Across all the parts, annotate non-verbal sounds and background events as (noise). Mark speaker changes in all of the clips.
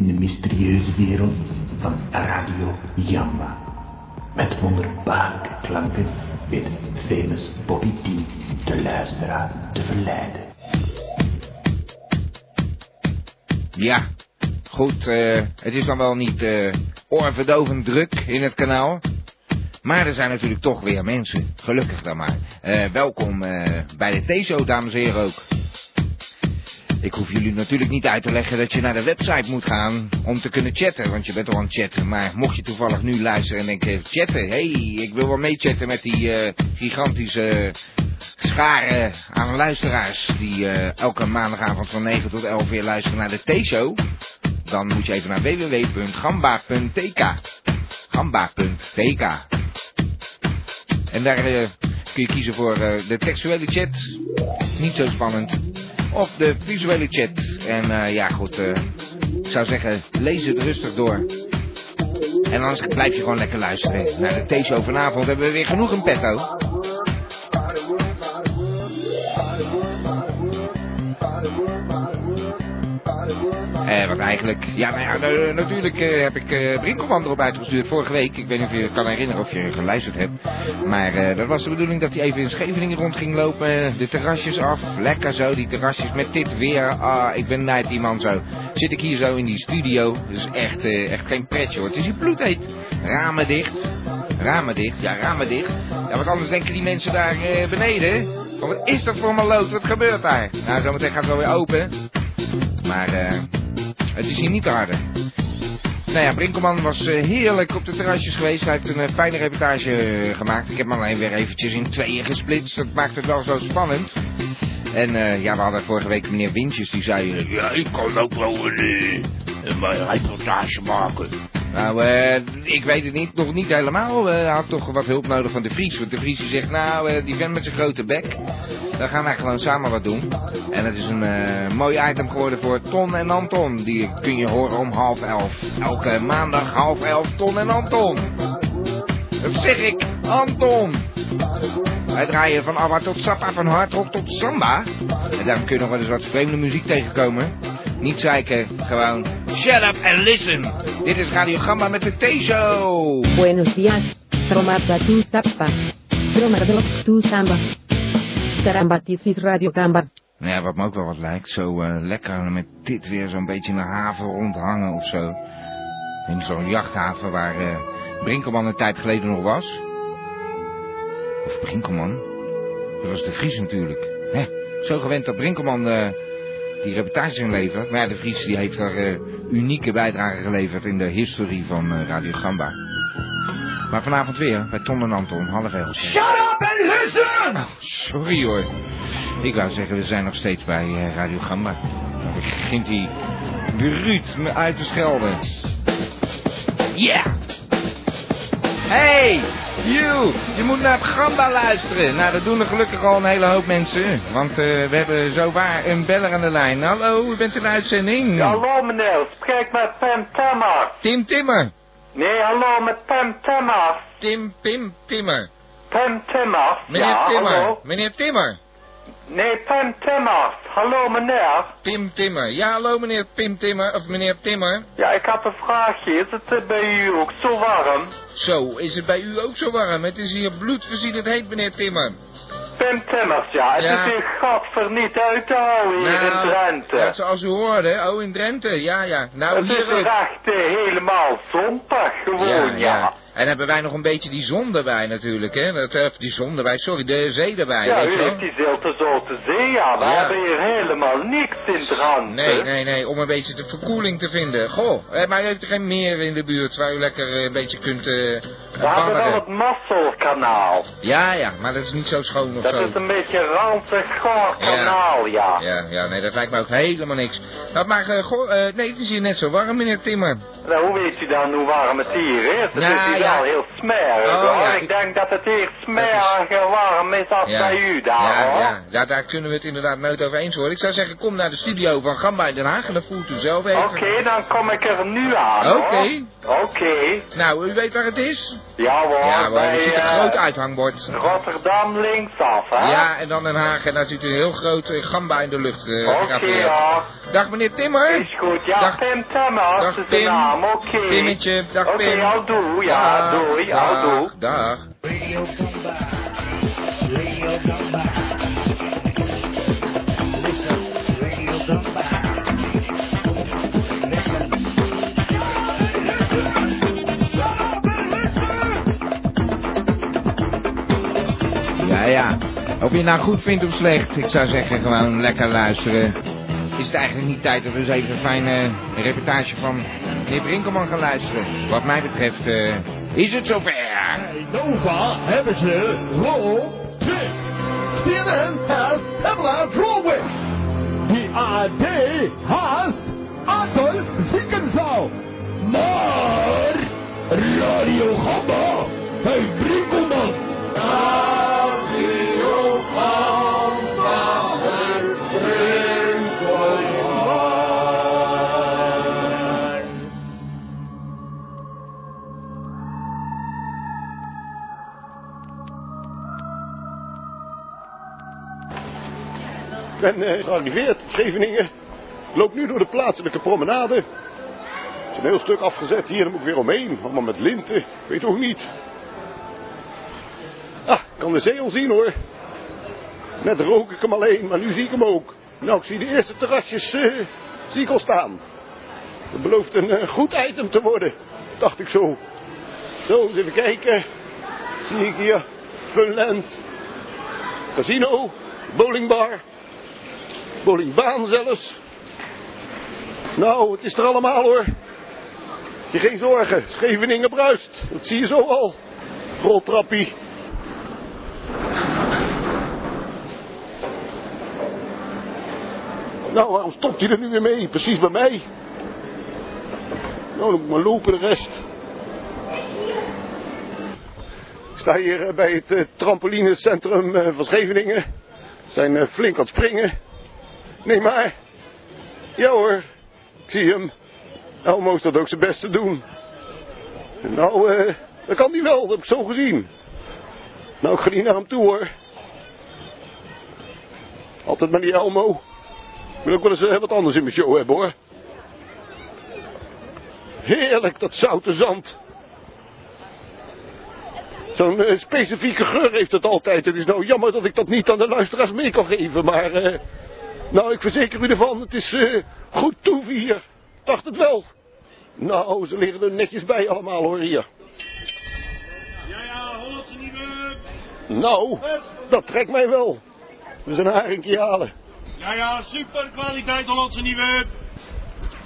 Speaker 1: in de mysterieuze wereld van Radio Jamba. Met wonderbaarlijke klanken weet famous Bobby T de luisteraar te verleiden.
Speaker 2: Ja, goed, eh, het is dan wel niet eh oorverdovend druk in het kanaal. Maar er zijn natuurlijk toch weer mensen, gelukkig dan maar. Eh, welkom bij de T-show, dames en heren ook. Ik hoef jullie natuurlijk niet uit te leggen dat je naar de website moet gaan om te kunnen chatten, want je bent al aan het chatten. Maar mocht je toevallig nu luisteren en denken, chatten, hey, ik wil wel meechatten met die eh, gigantische scharen aan luisteraars die eh, elke maandagavond van 9 tot 11 weer luisteren naar de T-show. Dan moet je even naar www.gamba.tk. Gamba.tk. En daar eh, kun je kiezen voor de textuele chat. Niet zo spannend. Of de visuele chat. En eh, ja goed, eh, ik zou zeggen, lees het rustig door. En anders blijf je gewoon lekker luisteren. Naar de T-show vanavond hebben we weer genoeg in petto. Eh, wat eigenlijk... Ja, nou ja, nou, natuurlijk eh, heb ik eh Brinkelman erop uitgestuurd vorige week. Ik weet niet of je kan herinneren of je geluisterd hebt. Maar eh, dat was de bedoeling dat hij even in Scheveningen rond ging lopen. De terrasjes af. Lekker zo, die terrasjes met dit weer. Ah, ik ben nijd die man zo. Zit ik hier zo in die studio. Is echt, eh, echt geen pretje hoor. Het is hier bloedheet. Ramen dicht. Ramen dicht. Ja, ramen dicht. Ja, wat anders denken die mensen daar eh, beneden. Wat is dat voor maloot? Wat gebeurt daar? Nou, zometeen gaat het wel weer open. Maar eh, het is hier niet te harde. Nou ja, Brinkelman was eh, heerlijk op de terrasjes geweest. Hij heeft een eh, fijne reportage eh, gemaakt. Ik heb hem alleen weer eventjes in tweeën gesplitst. Dat maakt het wel zo spannend. En ja, we hadden vorige week meneer Wintjes die zei... ja, ik kan ook wel een reportage maken. Nou, eh, ik weet het niet, nog niet helemaal. Eh, Hij had toch wat hulp nodig van de Vries. Want de Vries zegt, nou, eh, die vent met zijn grote bek... daar gaan wij gewoon samen wat doen. En het is een mooi item geworden voor Ton en Anton. Die kun je horen om half elf. Elke maandag half elf, Ton en Anton. Dat zeg ik, Anton. Wij draaien van ABBA tot Sappa, van hardrock tot samba. En daarom kun je nog wel eens wat vreemde muziek tegenkomen. Niet zeiken, gewoon shut up and listen. Dit is Radio Gamba met de T-show.
Speaker 3: Buenos días, Romata tu Zappa. Romardelok tu Samba. Tarambatis Radio Gamba.
Speaker 2: Nou ja, wat me ook wel wat lijkt. Zo eh, lekker met dit weer zo'n beetje in de haven rondhangen of zo. In zo'n jachthaven waar eh, Brinkelman een tijd geleden nog was. Of Brinkelman? Dat was de Vries natuurlijk. Hè, zo gewend dat Brinkelman eh, die reportages inlevert. Maar ja, de Vries die heeft daar eh, unieke bijdrage geleverd in de historie van eh, Radio Gamba. Maar vanavond weer bij Ton en Anton, half elf.
Speaker 1: Shut up and listen!
Speaker 2: Oh, sorry hoor. Ik wou zeggen, we zijn nog steeds bij eh, Radio Gamba. Dan begint hij bruut me uit te schelden. Yeah! Hey, you! Je moet naar het Gamba luisteren. Nou, dat doen er gelukkig al een hele hoop mensen. Want eh, we hebben zowaar een beller aan de lijn. Hallo, u bent in de uitzending.
Speaker 4: Ja, hallo meneer, spreek met Pam Timmer.
Speaker 2: Tim Timmer.
Speaker 4: Nee, hallo met Pam Timmer.
Speaker 2: Tim Pim Timmer.
Speaker 4: Pam Timmer.
Speaker 2: Meneer
Speaker 4: ja,
Speaker 2: Timmer.
Speaker 4: hallo.
Speaker 2: Meneer Timmer.
Speaker 4: Nee, Pam Timmer. Hallo meneer.
Speaker 2: Pim Timmer. Ja, hallo meneer Pim Timmer. Of meneer Timmer.
Speaker 4: Ja, ik had een vraagje. Is het eh, bij u ook zo warm?
Speaker 2: Zo, is het bij u ook zo warm? Het is hier bloedverziedend heet, meneer Timmer.
Speaker 4: Pam Timmers, ja. Het
Speaker 2: Ja.
Speaker 4: is hier gadver niet uit te houden hier in Drenthe.
Speaker 2: ja, zoals u hoorde, oh in Drenthe, ja, ja. Nou,
Speaker 4: het
Speaker 2: hier...
Speaker 4: is
Speaker 2: eh,
Speaker 4: echt eh, helemaal zondag gewoon, ja.
Speaker 2: En hebben wij nog een beetje die zon erbij natuurlijk, hè? Dat, eh, die zon erbij, sorry, de zee erbij,
Speaker 4: Ja,
Speaker 2: weet
Speaker 4: u heeft die Zilte Zoute Zee, ja. We
Speaker 2: Ja.
Speaker 4: hebben hier helemaal niks in Drenthe.
Speaker 2: Nee, nee, nee, om een beetje de verkoeling te vinden. Goh, eh, maar u heeft er geen meer in de buurt waar u lekker eh, een beetje kunt eh
Speaker 4: We hebben wel het Masselkanaal.
Speaker 2: Ja, ja, maar dat is niet zo schoon of
Speaker 4: Dat
Speaker 2: zo.
Speaker 4: is een beetje een ranzig kanaal, ja.
Speaker 2: Ja, ja, nee, dat lijkt me ook helemaal niks. Nou, maar, goh, nee, het is hier net zo warm, meneer Timmer.
Speaker 4: Nou, hoe weet u dan hoe warm het hier is?
Speaker 2: Nou,
Speaker 4: is hier
Speaker 2: ja.
Speaker 5: heel smerig
Speaker 2: Oh,
Speaker 5: hoor.
Speaker 2: ja,
Speaker 5: Ik
Speaker 2: ik-
Speaker 5: denk dat het hier smeriger warm is als bij u daar
Speaker 2: ja,
Speaker 5: hoor.
Speaker 2: ja, ja, daar kunnen we het inderdaad nooit over eens worden. Ik zou zeggen, kom naar de studio van Gamba in Den Haag en dan voelt u zelf even.
Speaker 5: Oké, dan kom ik er nu aan.
Speaker 2: Oké.
Speaker 5: Oké.
Speaker 2: Nou, u weet waar het is?
Speaker 5: Ja hoor,
Speaker 2: ja, hoor,
Speaker 5: bij
Speaker 2: er zit een
Speaker 5: eh,
Speaker 2: groot uithangbord.
Speaker 5: Rotterdam linksaf hè?
Speaker 2: Ja, en dan Den Haag en daar zit een heel groot eh, Gamba in de lucht eh,
Speaker 5: Oké.
Speaker 2: Dag meneer Timmer.
Speaker 5: Is goed, ja,
Speaker 2: Dag.
Speaker 5: Pim Temmers
Speaker 2: Dag,
Speaker 5: is de
Speaker 2: Pim.
Speaker 5: naam, oké.
Speaker 2: Timmetje, dag
Speaker 5: Oké,
Speaker 2: Pim.
Speaker 5: al doe, ja,
Speaker 2: Dag,
Speaker 5: doei,
Speaker 2: dag,
Speaker 5: doe.
Speaker 2: Dag.
Speaker 1: Radio Gamba. Radio Gamba. Listen, Radio Gamba. Listen.
Speaker 2: Ja, ja. Of je het nou goed vindt of slecht, ik zou zeggen gewoon lekker luisteren. Is het eigenlijk niet tijd dat we eens even een fijne reportage van meneer Brinkelman gaan luisteren? Wat mij betreft eh, is het zover.
Speaker 6: Nova hebben ze rol 2. CNN has Pamela Drolwich. Die AD haast Adolf Ziekenzaal. Maar Radio Gamba heeft Brinkelman.
Speaker 7: Ik ben eh, gearriveerd op Scheveningen. Ik loop nu door de plaatselijke promenade. Het is een heel stuk afgezet hier, dan moet ik weer omheen. Allemaal met linten, ik weet ook niet. Ah, ik kan de zee al zien hoor. Net rook ik hem alleen, maar nu zie ik hem ook. Nou, ik zie de eerste terrasjes eh, zie ik al staan. Het belooft een eh, goed item te worden, dacht ik zo. Zo, eens even kijken. Zie ik hier Funland, casino, bowlingbar, bowlingbaan zelfs. Nou, het is er allemaal hoor. Je geen zorgen, Scheveningen bruist. Dat zie je zo al. Roltrappie. Nou, waarom stopt hij er nu weer mee? Precies bij mij. Nou, dan moet ik maar lopen de rest. Ik sta hier eh, bij het eh, trampolinecentrum eh, van Scheveningen. We zijn flink aan het springen. Nee, maar. Ja hoor, ik zie hem. Elmo is dat ook zijn best te doen. Nou, eh, dat kan hij wel, dat heb ik zo gezien. Nou, ik ga niet naar hem toe hoor. Altijd maar die Elmo. Ik wil ook wel eens eh, wat anders in mijn show hebben hoor. Heerlijk, dat zoute zand. Zo'n eh, specifieke geur heeft het altijd. Het is nou jammer dat ik dat niet aan de luisteraars mee kan geven, maar... nou, ik verzeker u ervan, het is eh, goed toeven hier. Ik dacht het wel. Nou, ze liggen er netjes bij allemaal hoor, hier.
Speaker 8: Ja, ja, Hollandse nieuwe.
Speaker 7: Nou, dat trekt mij wel. We zijn een haringje halen.
Speaker 8: Ja, ja, super kwaliteit Hollandse nieuwe.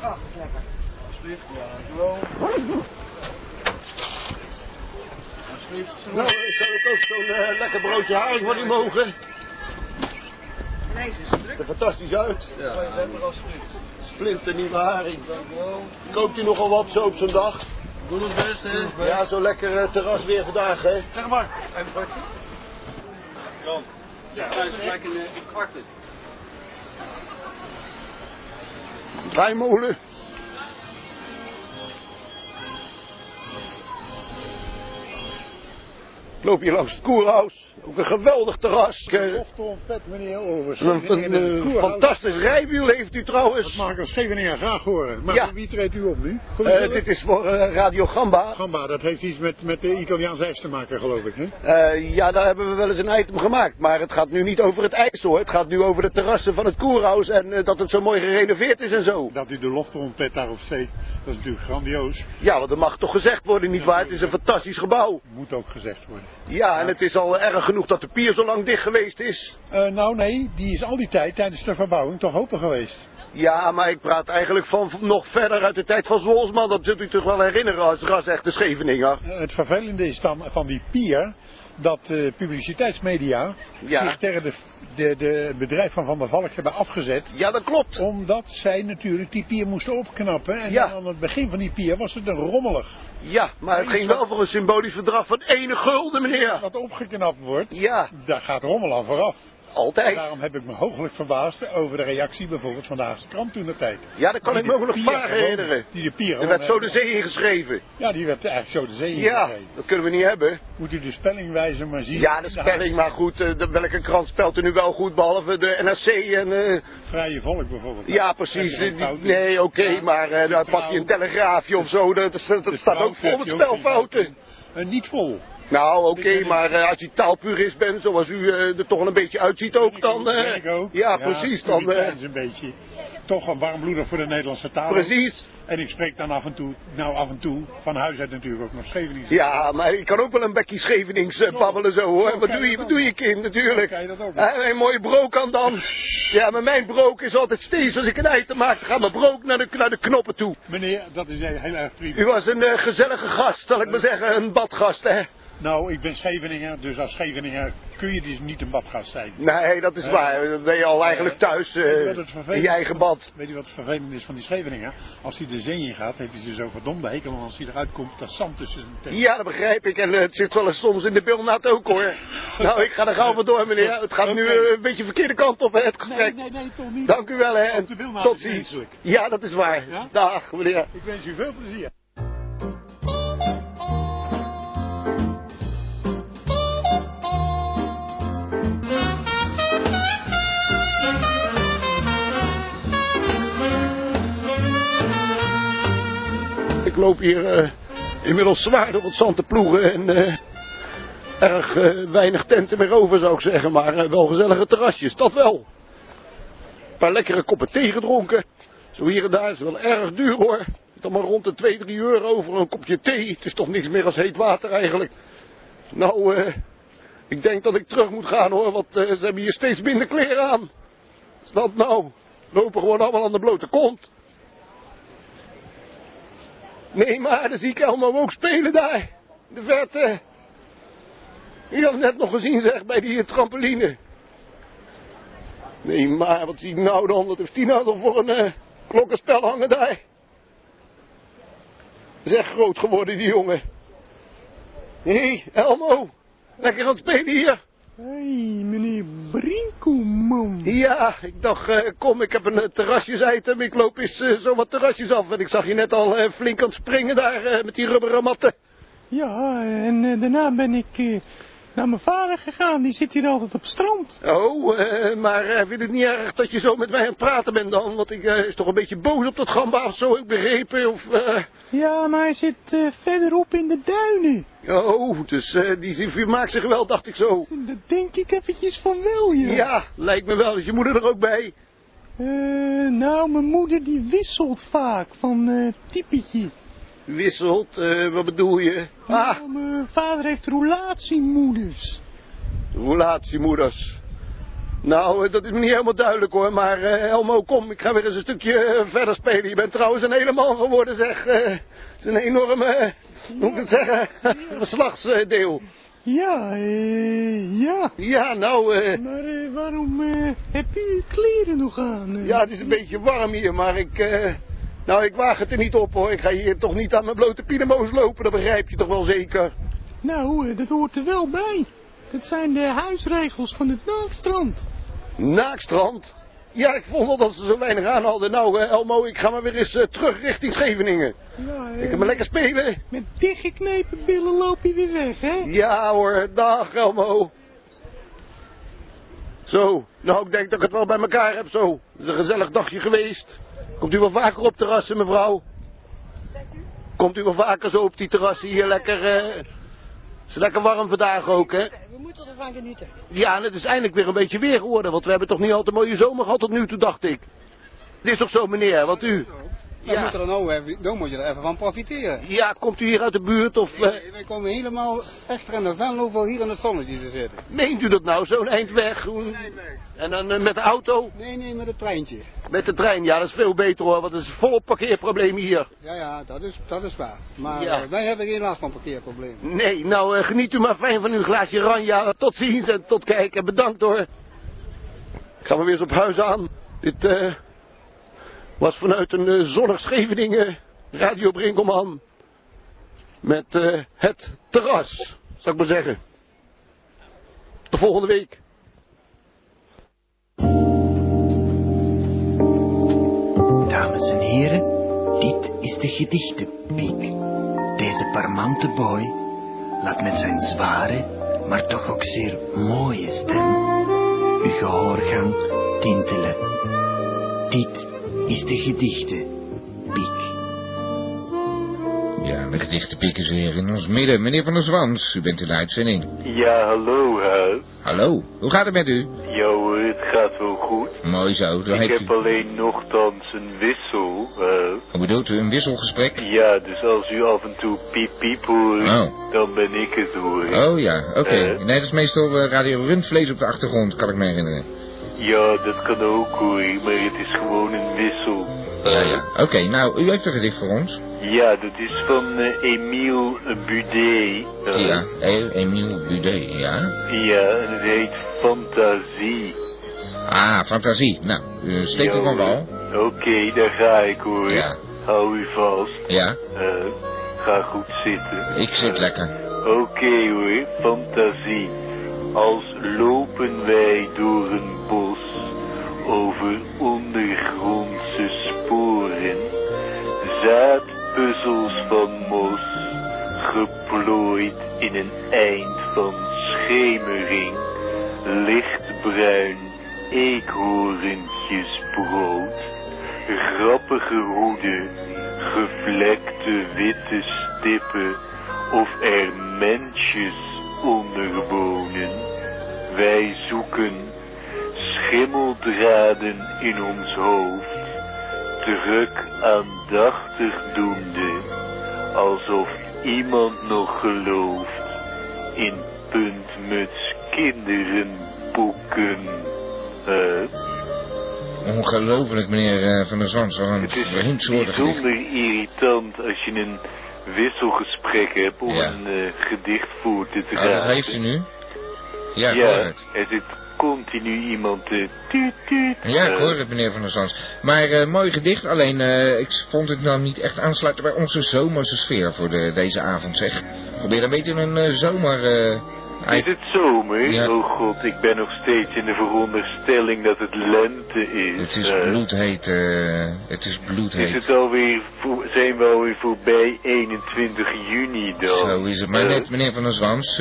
Speaker 8: Ah, lekker. Alsjeblieft, ja, gewoon. Alsjeblieft.
Speaker 7: Nou, eh, zou ik ook zo'n eh, lekker broodje haring van u mogen?
Speaker 8: Nee, ze is druk.
Speaker 7: Er fantastisch uit.
Speaker 8: Ja, alsjeblieft.
Speaker 7: Splinternieuwe haring. Koopt u nogal wat zo op zo'n dag?
Speaker 8: Doe ons best, hè.
Speaker 7: Ja, zo lekker eh, terras weer vandaag, hè?
Speaker 8: Zeg maar. Even kwartje. Jan. Ja, thuis gelijk in, eh, in kwarten.
Speaker 7: Ik loop hier langs het koerhuis. Ook een geweldig terras. Eh,
Speaker 6: vet meneer over.
Speaker 7: een een, eh, fantastisch rijwiel heeft u trouwens.
Speaker 6: Dat mag ik als Scheveningen graag horen. Maar
Speaker 7: Ja.
Speaker 6: wie treedt u op nu?
Speaker 7: Eh, dit is voor eh, Radio Gamba.
Speaker 6: Gamba, dat heeft iets met, met de Italiaanse ijs te maken, geloof ik. Hè?
Speaker 7: Ja, daar hebben we wel eens een item gemaakt. Maar het gaat nu niet over het ijs hoor. Het gaat nu over de terrassen van het koerhuis. En dat het zo mooi gerenoveerd is en zo.
Speaker 6: Dat u de loftrompet daarop steekt, dat is natuurlijk grandioos.
Speaker 7: Ja, want dat mag toch gezegd worden, nietwaar? Het is een fantastisch gebouw.
Speaker 6: Moet ook gezegd worden.
Speaker 7: Ja, en het is al erg genoeg dat de pier zo lang dicht geweest is.
Speaker 6: Eh, nou nee, die is al die tijd tijdens de verbouwing toch open geweest.
Speaker 7: Ja, maar ik praat eigenlijk van nog verder uit de tijd van Zwolsman. Dat zult u toch wel herinneren als ras-echte Scheveninger.
Speaker 9: Eh, Het vervelende is dan van die pier dat de publiciteitsmedia
Speaker 7: Ja.
Speaker 9: zich tegen de, de, de bedrijf van Van der Valk hebben afgezet.
Speaker 7: Ja, dat klopt.
Speaker 9: Omdat zij natuurlijk die pier moesten opknappen. En
Speaker 7: Ja.
Speaker 9: aan het begin van die pier was het een rommelig.
Speaker 7: Ja, maar het ging wel voor een symbolisch bedrag van ene gulden, meneer.
Speaker 9: Wat opgeknapt wordt,
Speaker 7: Ja,
Speaker 9: daar gaat rommel aan vooraf.
Speaker 7: Altijd.
Speaker 9: Daarom heb ik me hooglijk verbaasd over de reactie bijvoorbeeld van de Haagse krant toen de tijd.
Speaker 7: Ja, dat kan
Speaker 9: Die
Speaker 7: ik me ook nog herinneren.
Speaker 9: Die de pier
Speaker 7: Er werd zo de zee ingeschreven.
Speaker 9: Ja, die werd eigenlijk zo de zee
Speaker 7: Ja,
Speaker 9: ingegeven.
Speaker 7: dat kunnen we niet hebben.
Speaker 9: Moet u de spellingwijze maar zien.
Speaker 7: Ja, de spelling, maar goed, eh, de- welke krant spelt er nu wel goed, behalve de NRC en... eh,
Speaker 9: Vrije volk bijvoorbeeld.
Speaker 7: ja, precies. nee, oké,
Speaker 9: Ja.
Speaker 7: maar eh, dan pak je een telegraafje of zo, dat, dat, dat
Speaker 9: De
Speaker 7: staat ook vol met spelfouten.
Speaker 9: fouten. Niet vol.
Speaker 7: Nou, oké, maar eh, als je taalpurist bent, zoals u eh, er toch wel een beetje uitziet ook, dan...
Speaker 9: ik ook.
Speaker 7: Ja, precies, dan...
Speaker 9: puriteins een beetje. Toch een warmbloedig voor de Nederlandse taal.
Speaker 7: precies.
Speaker 9: En ik spreek dan af en toe, nou af en toe, van huis uit natuurlijk ook nog Scheveningen.
Speaker 7: Ja, maar ik kan ook wel een bekkie Schevenings babbelen zo hoor. Wat doe
Speaker 9: je
Speaker 7: wat doe je kind natuurlijk.
Speaker 9: Kan je dat ook.
Speaker 7: Een mooie brook aan dan. Ja, maar mijn brook is altijd steeds als ik een eitem maak, dan gaat mijn brook naar de, naar de knoppen toe.
Speaker 9: Meneer, dat is heel erg prima.
Speaker 7: U was een gezellige gast, zal ik maar zeggen, een badgast hè.
Speaker 9: Nou, ik ben Scheveninger, dus als Scheveninger kun je dus niet een badgast zijn.
Speaker 7: Nee, dat is
Speaker 9: Nee.
Speaker 7: waar. Dat ben je al eigenlijk thuis eh, in je eigen bad.
Speaker 9: Weet je wat het vervelend is van die Scheveninger? Als hij de zee in gaat, heeft hij ze zo verdomde hekel. En als hij eruit komt, dat zand tussen zijn tenen.
Speaker 7: Ja, dat begrijp ik. En eh, het zit wel eens soms in de bilnaad ook hoor. (laughs) nou, ik ga er gauw voor door meneer. Het gaat nu eh, een beetje de verkeerde kant op het
Speaker 9: Nee,
Speaker 7: gesprek.
Speaker 9: nee, nee, toch niet.
Speaker 7: Dank u wel hè. Tot ziens. Ja, dat is waar.
Speaker 9: Ja?
Speaker 7: Dag meneer.
Speaker 9: Ik wens u veel plezier.
Speaker 7: Ik loop hier eh, inmiddels zwaar door het zand te ploegen en eh, erg eh, weinig tenten meer over zou ik zeggen, maar wel gezellige terrasjes, dat wel. Een paar lekkere koppen thee gedronken, zo hier en daar is wel erg duur hoor. Dan maar rond de 2, 3 euro voor een kopje thee, het is toch niks meer als heet water eigenlijk. Nou, ik denk dat ik terug moet gaan hoor, want ze hebben hier steeds minder kleren aan. Is dat nou? Lopen gewoon allemaal aan de blote kont. Nee, maar dan zie ik Elmo ook spelen daar. De verte. Je had net nog gezien zeg, bij die trampoline. Nee, maar wat zie ik nou dan? Wat heeft die nou toch voor een eh, klokkenspel hangen daar? Echt groot geworden, die jongen. Hey, Elmo. Lekker aan het spelen hier.
Speaker 10: Hé, hey, meneer Brinkelman.
Speaker 7: Ja, ik dacht, eh, kom, ik heb een uh, terrasjes-item. Ik loop eens eh, zo wat terrasjes af. En ik zag je net al eh, flink aan het springen daar eh, met die rubberen matten.
Speaker 10: Ja, en eh, daarna ben ik eh, naar mijn vader gegaan. Die zit hier altijd op het strand.
Speaker 7: Oh, eh, maar eh, vind het niet erg dat je zo met mij aan het praten bent dan? Want ik eh, is toch een beetje boos op dat gamba of zo, ik begrepen. Of,
Speaker 10: Ja, maar hij zit verderop in de duinen.
Speaker 7: Oh, dus die maakt zich wel, dacht ik zo.
Speaker 10: Dat denk ik eventjes van wel, ja.
Speaker 7: Ja, lijkt me wel. Is je moeder er ook bij?
Speaker 10: Nou, mijn moeder die wisselt vaak van typetje.
Speaker 7: Wisselt, eh, wat bedoel je? Ah,
Speaker 10: Nou, mijn vader heeft relatiemoeders.
Speaker 7: relatiemoeders. Nou, eh, dat is me niet helemaal duidelijk hoor, maar eh, Elmo, kom, ik ga weer eens een stukje verder spelen. Je bent trouwens een hele man geworden, zeg. Het is een enorme, hoe moet ik het zeggen, (laughs) geslachtsdeel.
Speaker 10: Ja, eh, ja.
Speaker 7: Ja, nou, eh,
Speaker 10: Maar eh, waarom heb u uw kleren nog aan?
Speaker 7: ja, het is een beetje warm hier, maar ik, eh, nou, ik waag het er niet op hoor. Ik ga hier toch niet aan mijn blote pinemo's lopen, dat begrijp je toch wel zeker.
Speaker 10: Nou, eh, dat hoort er wel bij. Dat zijn de huisregels van het Naakstrand.
Speaker 7: Naakstrand? Ja, ik vond wel dat ze zo weinig aan hadden. Nou, eh, Elmo, ik ga maar weer eens eh, terug richting Scheveningen.
Speaker 10: Ja, eh,
Speaker 7: Ik ga maar lekker spelen.
Speaker 10: Met dichtgeknepen billen loop je weer weg, hè?
Speaker 7: Ja hoor, dag Elmo. Zo, nou ik denk dat ik het wel bij elkaar heb zo. Het is een gezellig dagje geweest. Komt u wel vaker op terrassen, mevrouw? Komt u wel vaker zo op die terrassen hier lekker... eh, Het is lekker warm vandaag ook, hè?
Speaker 11: We moeten ervan genieten.
Speaker 7: Ja, en het is eindelijk weer een beetje weer geworden, want we hebben toch niet altijd een mooie zomer gehad tot nu toe, dacht ik. Het is toch zo, meneer, want u...
Speaker 11: Dan,
Speaker 7: Ja.
Speaker 11: moet er nou, even, dan moet je er even van profiteren.
Speaker 7: Ja, komt u hier uit de buurt of... eh,
Speaker 11: Nee, wij komen helemaal extra naar Venlo voor hier in het zonnetje te zitten.
Speaker 7: meent u dat nou, zo'n eind weg? Hoe- En dan eh, met de auto?
Speaker 11: Nee, nee, met het treintje.
Speaker 7: Met de trein, ja, dat is veel beter hoor, want er is volop parkeerprobleem hier.
Speaker 11: Ja, ja, dat is, dat is waar. Maar
Speaker 7: Ja.
Speaker 11: eh, wij hebben geen last van parkeerproblemen.
Speaker 7: Nee, nou eh, geniet u maar fijn van uw glaasje ranja. Tot ziens en tot kijken. Bedankt hoor. Ik ga maar weer eens op huis aan. Dit eh, was vanuit een eh, zonnig Scheveningen Radio Brinkelman. Met eh, het terras, zou ik maar zeggen. Tot volgende week.
Speaker 1: Dames en heren, dit is de gedichtenpiek. Deze parmante boy laat met zijn zware, maar toch ook zeer mooie stem uw gehoorgang tintelen. Dit is de gedichtenpiek.
Speaker 2: Ja, de gedichtenpiek is weer in ons midden. Meneer Van der Zwans, u bent in de uitzending.
Speaker 4: Ja, hallo, hè.
Speaker 2: Hallo, hoe gaat het met u?
Speaker 4: Ja hoor, het gaat wel goed.
Speaker 2: Mooi zo, dan
Speaker 4: Ik
Speaker 2: heeft
Speaker 4: heb
Speaker 2: u...
Speaker 4: alleen nogthans een wissel. hè.
Speaker 2: Hoe bedoelt u, een wisselgesprek?
Speaker 4: Ja, dus als u af en toe piep piep hoort,
Speaker 2: Oh.
Speaker 4: dan ben ik het hoor.
Speaker 2: Oh ja, oké.
Speaker 4: Eh?
Speaker 2: Nee, dat is meestal eh, Radio Rundvlees op de achtergrond, kan ik me herinneren.
Speaker 4: Ja, dat kan ook hoor, maar het is gewoon een wissel.
Speaker 2: Ja, ja. Oké, nou, u heeft een gedicht voor ons.
Speaker 4: Ja, dat is van eh, Emile Budet. hè.
Speaker 2: Ja, eh, Emiel Budet, ja.
Speaker 4: Ja, en het heet Fantasie.
Speaker 2: Ah, fantasie. Nou, uh, steek
Speaker 4: Ja,
Speaker 2: er van wal.
Speaker 4: Oké, daar ga ik hoor.
Speaker 2: Ja.
Speaker 4: Hou u vast.
Speaker 2: Ja,
Speaker 4: Eh, ga goed zitten.
Speaker 2: ik zit lekker.
Speaker 4: Oké hoor, fantasie. Als lopen wij door een bos over ondergrondse sporen, zaadpuzzels van mos, geplooid in een eind van schemering, lichtbruin eekhoorntjes brood, grappige hoeden, gevlekte witte stippen, of er mensjes onder wonen. Wij zoeken schimmeldraden in ons hoofd, druk aandachtig doende, alsof iemand nog gelooft in puntmuts kinderenboeken. Eh,
Speaker 2: Ongelooflijk, meneer eh, Van der Zwans. Wat een
Speaker 4: het is bijzonder irritant als je een wisselgesprek hebt om
Speaker 2: Ja.
Speaker 4: een eh, gedicht voor te
Speaker 2: Oh, dat
Speaker 4: dragen.
Speaker 2: heeft u nu? Ja, ik
Speaker 4: ja,
Speaker 2: hoor het.
Speaker 4: er zit continu iemand te tuut tuut.
Speaker 2: Ja, ik
Speaker 4: Eh,
Speaker 2: hoor het, meneer Van der Zwans. Maar eh, mooi gedicht, alleen eh, ik vond het nou niet echt aansluiten bij onze zomerse sfeer voor de, deze avond, zeg. Probeer een beetje een eh, zomer...
Speaker 4: Is het zomer?
Speaker 2: Ja.
Speaker 4: Oh god, ik ben nog steeds in de veronderstelling dat het lente is.
Speaker 2: Het is
Speaker 4: Eh,
Speaker 2: bloedheet, eh, het is bloedheet.
Speaker 4: Is het alweer, zijn we alweer voorbij 21 juni dan?
Speaker 2: Zo is het. Maar
Speaker 4: Eh,
Speaker 2: net, meneer Van der Zwans,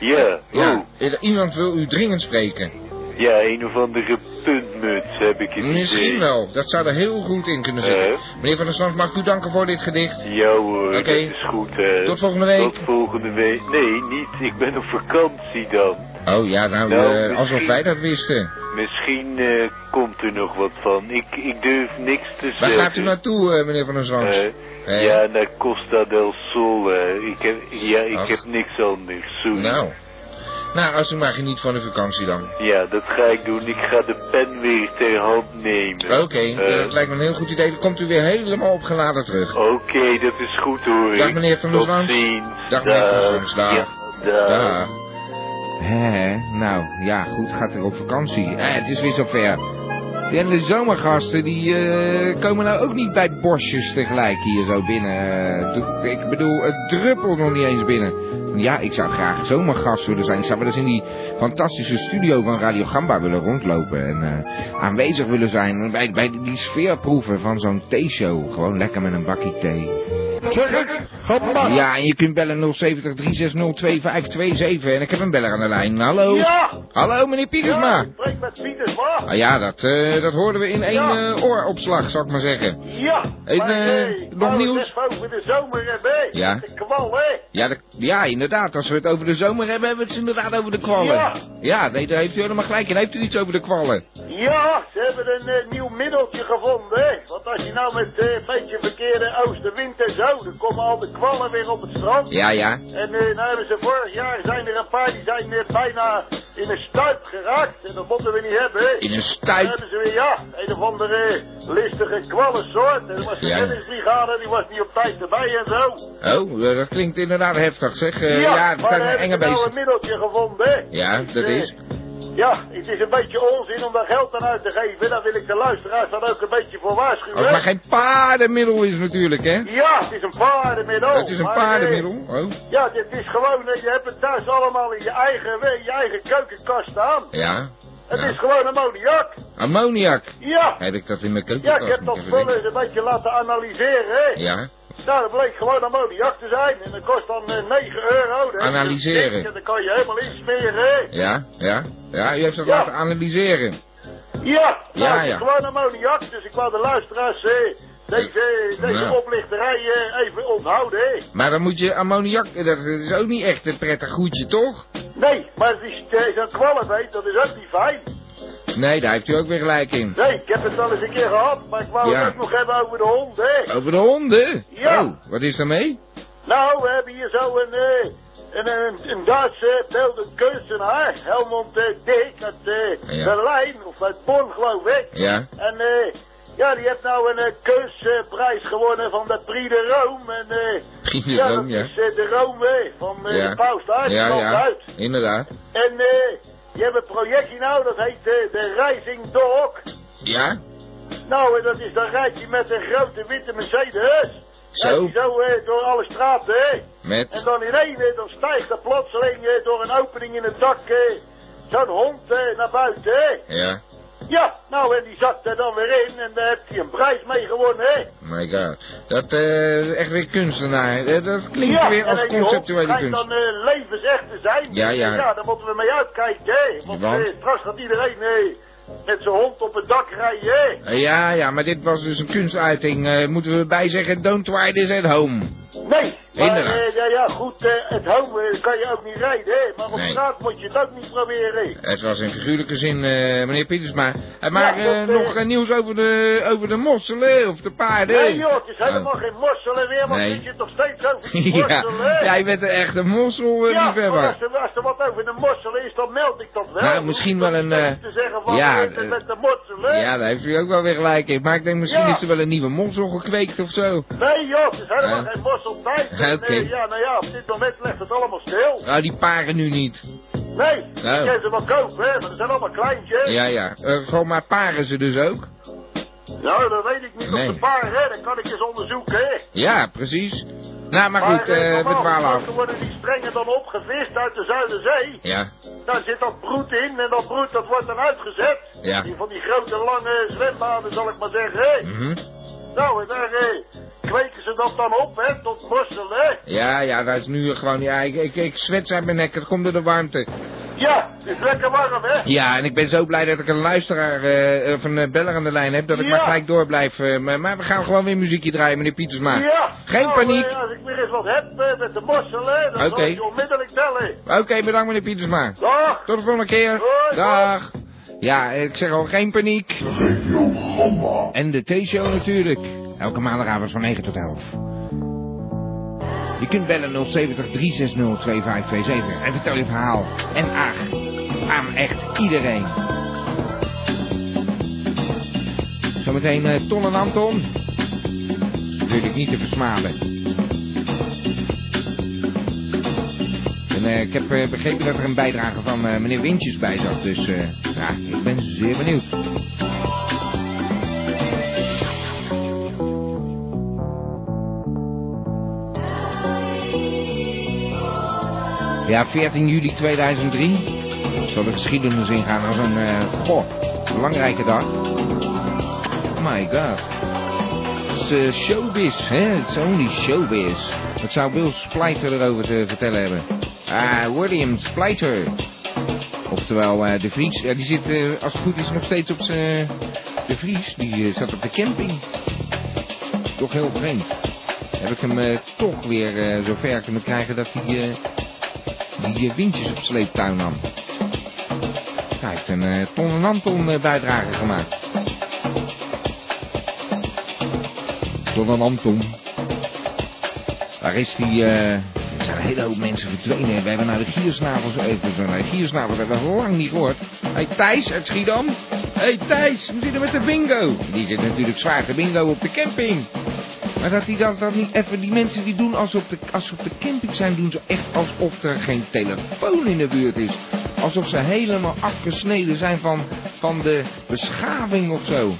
Speaker 4: Ja,
Speaker 2: ja,
Speaker 4: oh,
Speaker 2: iemand wil u dringend spreken.
Speaker 4: Ja, een of andere puntmuts heb ik het
Speaker 2: Misschien
Speaker 4: idee.
Speaker 2: wel, dat zou er heel goed in kunnen zitten.
Speaker 4: Eh?
Speaker 2: Meneer Van der Zwans, mag ik u danken voor dit gedicht?
Speaker 4: Ja hoor,
Speaker 2: Oké.
Speaker 4: dat is goed hè.
Speaker 2: Tot volgende week.
Speaker 4: Tot volgende week. Nee, niet. Ik ben op vakantie dan.
Speaker 2: Oh ja, nou,
Speaker 4: Nou,
Speaker 2: eh, alsof wij dat wisten.
Speaker 4: Misschien eh, komt er nog wat van. Ik, ik durf niks te
Speaker 2: Waar
Speaker 4: zeggen.
Speaker 2: gaat u naartoe, eh, meneer Van der?
Speaker 4: Eh,
Speaker 2: Eh?
Speaker 4: Ja, naar Costa del Sol. Ik heb, ja, ik
Speaker 2: Ach.
Speaker 4: heb niks anders. Sorry.
Speaker 2: Nou. Nou, als u maar geniet van de vakantie dan.
Speaker 4: Ja, dat ga ik doen. Ik ga de pen weer ter hand nemen.
Speaker 2: Oké,
Speaker 4: Eh,
Speaker 2: dat lijkt me een heel goed idee. Dan komt u weer helemaal opgeladen terug.
Speaker 4: Oké, dat is goed hoor.
Speaker 2: Dag, meneer Van der Zwans. Dag, meneer Van der Zwans. Dag.
Speaker 4: Ja, dag.
Speaker 2: Nou, ja, goed, gaat er op vakantie. Eh, het is weer zover. En de zomergasten, die eh, komen nou ook niet bij bosjes tegelijk hier zo binnen. Eh, ik bedoel, het druppelt nog niet eens binnen. Ja, ik zou graag zomergast willen zijn. Ik zou wel eens in die fantastische studio van Radio Gamba willen rondlopen. En eh, aanwezig willen zijn bij, die sfeerproeven van zo'n theeshow. Gewoon lekker met een bakje thee.
Speaker 6: Zeg ik.
Speaker 2: Ja, en je kunt bellen 070 360 2527. En ik heb een beller aan de lijn. Hallo?
Speaker 12: Ja.
Speaker 2: Hallo, meneer Pietersma.
Speaker 12: Ja, ik spreek met Pietersma.
Speaker 2: Ah, ja, dat, eh, dat hoorden we in één
Speaker 12: Ja.
Speaker 2: eh, ooropslag, zou ik maar zeggen.
Speaker 12: Ja.
Speaker 2: Hey,
Speaker 12: maar,
Speaker 2: eh,
Speaker 12: eh,
Speaker 2: nog nieuws?
Speaker 12: over de zomer hebben, hè?
Speaker 2: Ja.
Speaker 12: De kwal, hè?
Speaker 2: Ja, de- ja, inderdaad. Als we het over de zomer hebben, hebben we het inderdaad over de kwallen.
Speaker 12: Ja.
Speaker 2: Ja, nee, daar heeft u helemaal gelijk. En heeft u iets over de kwallen?
Speaker 12: Ja, ze hebben een eh, nieuw middeltje gevonden, hè? Want als je nou met eh, een beetje verkeerde oostenwind en zo, dan komen al de kwallen weer op het strand.
Speaker 2: Ja, ja.
Speaker 12: En eh nou hebben ze vorig jaar, zijn er een paar die zijn eh, bijna in een stuip geraakt. En dat moeten we niet hebben, hè?
Speaker 2: In een
Speaker 12: Dan
Speaker 2: stuip?
Speaker 12: hebben ze weer, ja, een of andere listige kwallensoort. En er was de
Speaker 2: Ja.
Speaker 12: reddingsbrigade, die was niet op tijd erbij en zo.
Speaker 2: Oh, dat klinkt inderdaad heftig, zeg. Eh,
Speaker 12: ja,
Speaker 2: ja,
Speaker 12: maar
Speaker 2: zijn
Speaker 12: dan
Speaker 2: enge
Speaker 12: nou
Speaker 2: beesten.
Speaker 12: een middeltje gevonden, hè?
Speaker 2: Ja, dat
Speaker 12: Eh,
Speaker 2: is.
Speaker 12: Ja, het is een beetje onzin om daar geld aan uit te geven. Daar wil ik de luisteraars dan ook een beetje voor waarschuwen.
Speaker 2: Het maar geen paardenmiddel is natuurlijk, hè?
Speaker 12: Ja, het is een paardenmiddel.
Speaker 2: Het is een paardenmiddel. Oh,
Speaker 12: eh, Ja, dit is gewoon, eh, je hebt het thuis allemaal in je eigen, je eigen keukenkast staan.
Speaker 2: ja.
Speaker 12: Het
Speaker 2: Ja.
Speaker 12: is gewoon ammoniak.
Speaker 2: Ammoniak.
Speaker 12: Ja.
Speaker 2: Heb ik dat in mijn
Speaker 12: Ja,
Speaker 2: keukenkast?
Speaker 12: ik heb dat
Speaker 2: denken.
Speaker 12: eens een beetje laten analyseren, hè.
Speaker 2: Ja.
Speaker 12: Nou, dat bleek gewoon ammoniak te zijn. En dat kost dan eh, 9 euro. hè.
Speaker 2: Analyseren.
Speaker 12: Dus, Dan kan je helemaal insmeren, hè.
Speaker 2: Ja, ja. Ja, u heeft het
Speaker 12: Ja.
Speaker 2: laten analyseren.
Speaker 12: Ja, nou,
Speaker 2: Ja,
Speaker 12: het is
Speaker 2: ja.
Speaker 12: gewoon ammoniak. Dus ik wou de luisteraars eh, deze, deze
Speaker 2: Nou.
Speaker 12: oplichterij eh, even onthouden, hè.
Speaker 2: Maar dan moet je ammoniak, dat is ook niet echt een prettig goedje, toch?
Speaker 12: Nee, maar het is, eh, zo'n kwallenbeet, dat is ook niet fijn.
Speaker 2: Nee, daar heeft u ook weer gelijk in.
Speaker 12: Nee, ik heb het wel eens een keer gehad, maar ik wou
Speaker 2: Ja.
Speaker 12: het ook nog hebben over de hond, hè.
Speaker 2: Over de honden?
Speaker 12: Ja.
Speaker 2: Oh, wat is er mee?
Speaker 12: Nou, we hebben hier zo een, eh, een, een, een Duitse beeldend kunstenaar, Helmond Dick, uit
Speaker 2: Ja.
Speaker 12: Berlijn, of uit Bonn, geloof ik.
Speaker 2: Ja.
Speaker 12: En eh, ja, die heeft nou een kunstprijs gewonnen van de Prix de Rome. En, eh,
Speaker 2: Prix de
Speaker 12: ja,
Speaker 2: Rome, ja.
Speaker 12: is de Rome van
Speaker 2: Ja.
Speaker 12: de paus daar,
Speaker 2: Ja, ja.
Speaker 12: uit.
Speaker 2: Inderdaad.
Speaker 12: En eh, die hebben een projectje nou, dat heet eh, de Rising Dog.
Speaker 2: Ja?
Speaker 12: Nou, dat is dan rijdt hij met een grote witte Mercedes.
Speaker 2: Zo.
Speaker 12: Rijdt hij zo eh, door alle straten, hè.
Speaker 2: Met?
Speaker 12: En dan ineens, eh, dan stijgt er plotseling eh, door een opening in het dak eh, zo'n hond naar buiten, hè.
Speaker 2: Ja.
Speaker 12: Ja, nou, en die zakt er dan weer in en daar heeft hij een prijs mee gewonnen, hè.
Speaker 2: My god. Dat eh, is echt weer kunstenaar. Eh, dat klinkt
Speaker 12: ja,
Speaker 2: weer als conceptuele kunst.
Speaker 12: dan eh, levensecht te zijn.
Speaker 2: Ja, ja.
Speaker 12: Ja, daar moeten we mee uitkijken, hè. Want,
Speaker 2: Want?
Speaker 12: eh, straks gaat iedereen eh, met zijn hond op het dak rijden, hè.
Speaker 2: Eh, ja, ja, maar dit was dus een kunstuiting. Eh, moeten we bij zeggen, don't try this at home.
Speaker 12: Nee, maar eh, ja, ja, goed, eh, het home eh, kan je ook niet rijden, hè. Maar op
Speaker 2: Nee.
Speaker 12: straat moet je het ook niet proberen.
Speaker 2: Het was in figuurlijke zin, eh, meneer Pietersma. Eh, maar
Speaker 12: Ja, dat, eh,
Speaker 2: nog nieuws over de, over de mosselen of de paarden?
Speaker 12: Nee joh, het is helemaal
Speaker 2: Oh.
Speaker 12: geen mosselen meer, want
Speaker 2: Nee.
Speaker 12: zit je toch steeds over (laughs)
Speaker 2: ja,
Speaker 12: mosselen, hè.
Speaker 2: jij bent een echte mossel,
Speaker 12: Ja,
Speaker 2: liefhebber.
Speaker 12: maar als er, als er wat over de mosselen is, dan meld ik dat wel.
Speaker 2: Nou, misschien wel een,
Speaker 12: Te zeggen van,
Speaker 2: ja,
Speaker 12: ja, met de mosselen.
Speaker 2: Ja, daar heeft u ook wel weer gelijk in. Maar ik denk misschien
Speaker 12: Ja.
Speaker 2: is er wel een nieuwe mossel gekweekt of zo.
Speaker 12: Nee joh, het is helemaal
Speaker 2: Ja.
Speaker 12: geen mosseltijd. (laughs)
Speaker 2: Ja,
Speaker 12: ja, nou ja, op dit moment ligt het allemaal stil.
Speaker 2: Nou, die paren nu niet.
Speaker 12: Nee,
Speaker 2: Nou.
Speaker 12: je kan ze wel kopen, hè, maar ze zijn allemaal kleintjes.
Speaker 2: Ja, ja. Eh, gewoon maar paren ze dus ook?
Speaker 12: Nou, dat weet ik niet
Speaker 2: Nee.
Speaker 12: op de paar, hè. Dat kan ik eens onderzoeken, hè.
Speaker 2: Ja, precies. Nou, maar goed,
Speaker 12: eh,
Speaker 2: we dwalen af.
Speaker 12: worden die strengen dan opgevist uit de Zuiderzee.
Speaker 2: Ja,
Speaker 12: Daar zit dat broed in en dat broed dat wordt dan uitgezet.
Speaker 2: Ja.
Speaker 12: Die van die grote lange zwembaden zal ik maar zeggen. Hè?
Speaker 2: mhm.
Speaker 12: Nou, en daar eh, kweken ze dat dan op, hè, tot mossel, hè.
Speaker 2: ja, ja, dat is nu gewoon, ja, ik, ik, ik zwets uit mijn nek, het komt door de warmte.
Speaker 12: Ja, het is lekker warm, hè.
Speaker 2: Ja, en ik ben zo blij dat ik een luisteraar eh, of een eh, beller aan de lijn heb, dat ik
Speaker 12: Ja.
Speaker 2: maar gelijk door blijf. eh, maar, maar we gaan gewoon weer muziekje draaien, meneer Pietersma.
Speaker 12: Ja.
Speaker 2: Geen
Speaker 12: nou,
Speaker 2: paniek.
Speaker 12: als ik weer eens wat heb met de mossel, hè, dan
Speaker 2: Oké.
Speaker 12: zal ik je onmiddellijk bellen.
Speaker 2: Oké, bedankt meneer Pietersma.
Speaker 12: Dag.
Speaker 2: Tot de volgende keer.
Speaker 12: Hoi,
Speaker 2: Dag. Ja, ik zeg al, geen paniek. En de T-show natuurlijk. Elke maandagavond van 9 tot 11. Je kunt bellen 070 360 2527 en vertel je verhaal. En ach, aan echt iedereen. Zometeen eh, Ton en Anton. Natuurlijk niet te versmalen. En eh, ik heb eh, begrepen dat er een bijdrage van meneer Wintjes bij zat. Dus ja, ik ben zeer benieuwd. Ja, 14 juli 2003. Zal de geschiedenis ingaan als een, eh, belangrijke dag. Oh my god. is eh, showbiz, hè? It's only showbiz. Wat zou Bill Splijter erover te vertellen hebben? Ah, William Splijter. Oftewel, eh, de Vries. Ja, die zit, eh, als het goed is, nog steeds op zijn... de Vries, die eh, zat op de camping. Toch heel vreemd. Heb ik hem eh, toch weer eh, zover kunnen krijgen dat hij die eh, windjes op sleeptuin nam. Hij heeft een eh, Ton en eh, bijdrage gemaakt. Ton en. Waar is die... eh, er zijn een hele hoop mensen verdwenen. We hebben naar de giersnavels even zo. Naar de giersnavels hebben we lang niet gehoord. Hé hey, Thijs uit Schiedam. Hé hey, Thijs, hoe zit het met de bingo? Die zit natuurlijk zwaar te bingo op de camping. Maar dat die dan, dan niet even, die mensen die doen als ze, op de, als ze op de camping zijn, doen ze echt alsof er geen telefoon in de buurt is. Alsof ze helemaal afgesneden zijn van, van de beschaving of zo.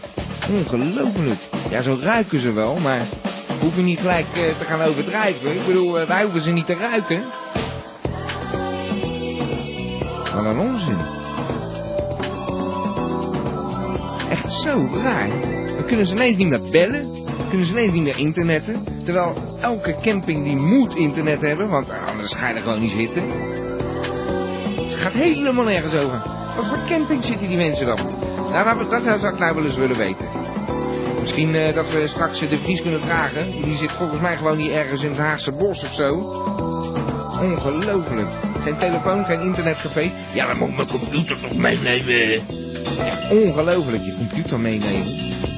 Speaker 2: Ongelooflijk. Ja, zo ruiken ze wel, maar hoef je niet gelijk eh, te gaan overdrijven. Ik bedoel, eh, wij hoeven ze niet te ruiken. Wat een onzin. Echt zo raar. Dan kunnen ze ineens niet meer bellen. Kunnen ze ineens niet meer internetten. Terwijl elke camping die moet internet hebben, want anders ga je er gewoon niet zitten. Het gaat helemaal nergens over. Wat voor camping zitten die mensen dan? Nou, dat, zou ik nou wel eens willen weten. Misschien eh, dat we straks eh, de Vries kunnen vragen. Die zit volgens mij gewoon niet ergens in het Haagse bos of zo. Ongelooflijk. Geen telefoon, geen internetcafé. Ja, dan moet ik mijn computer toch meenemen. Ongelooflijk, je computer meenemen.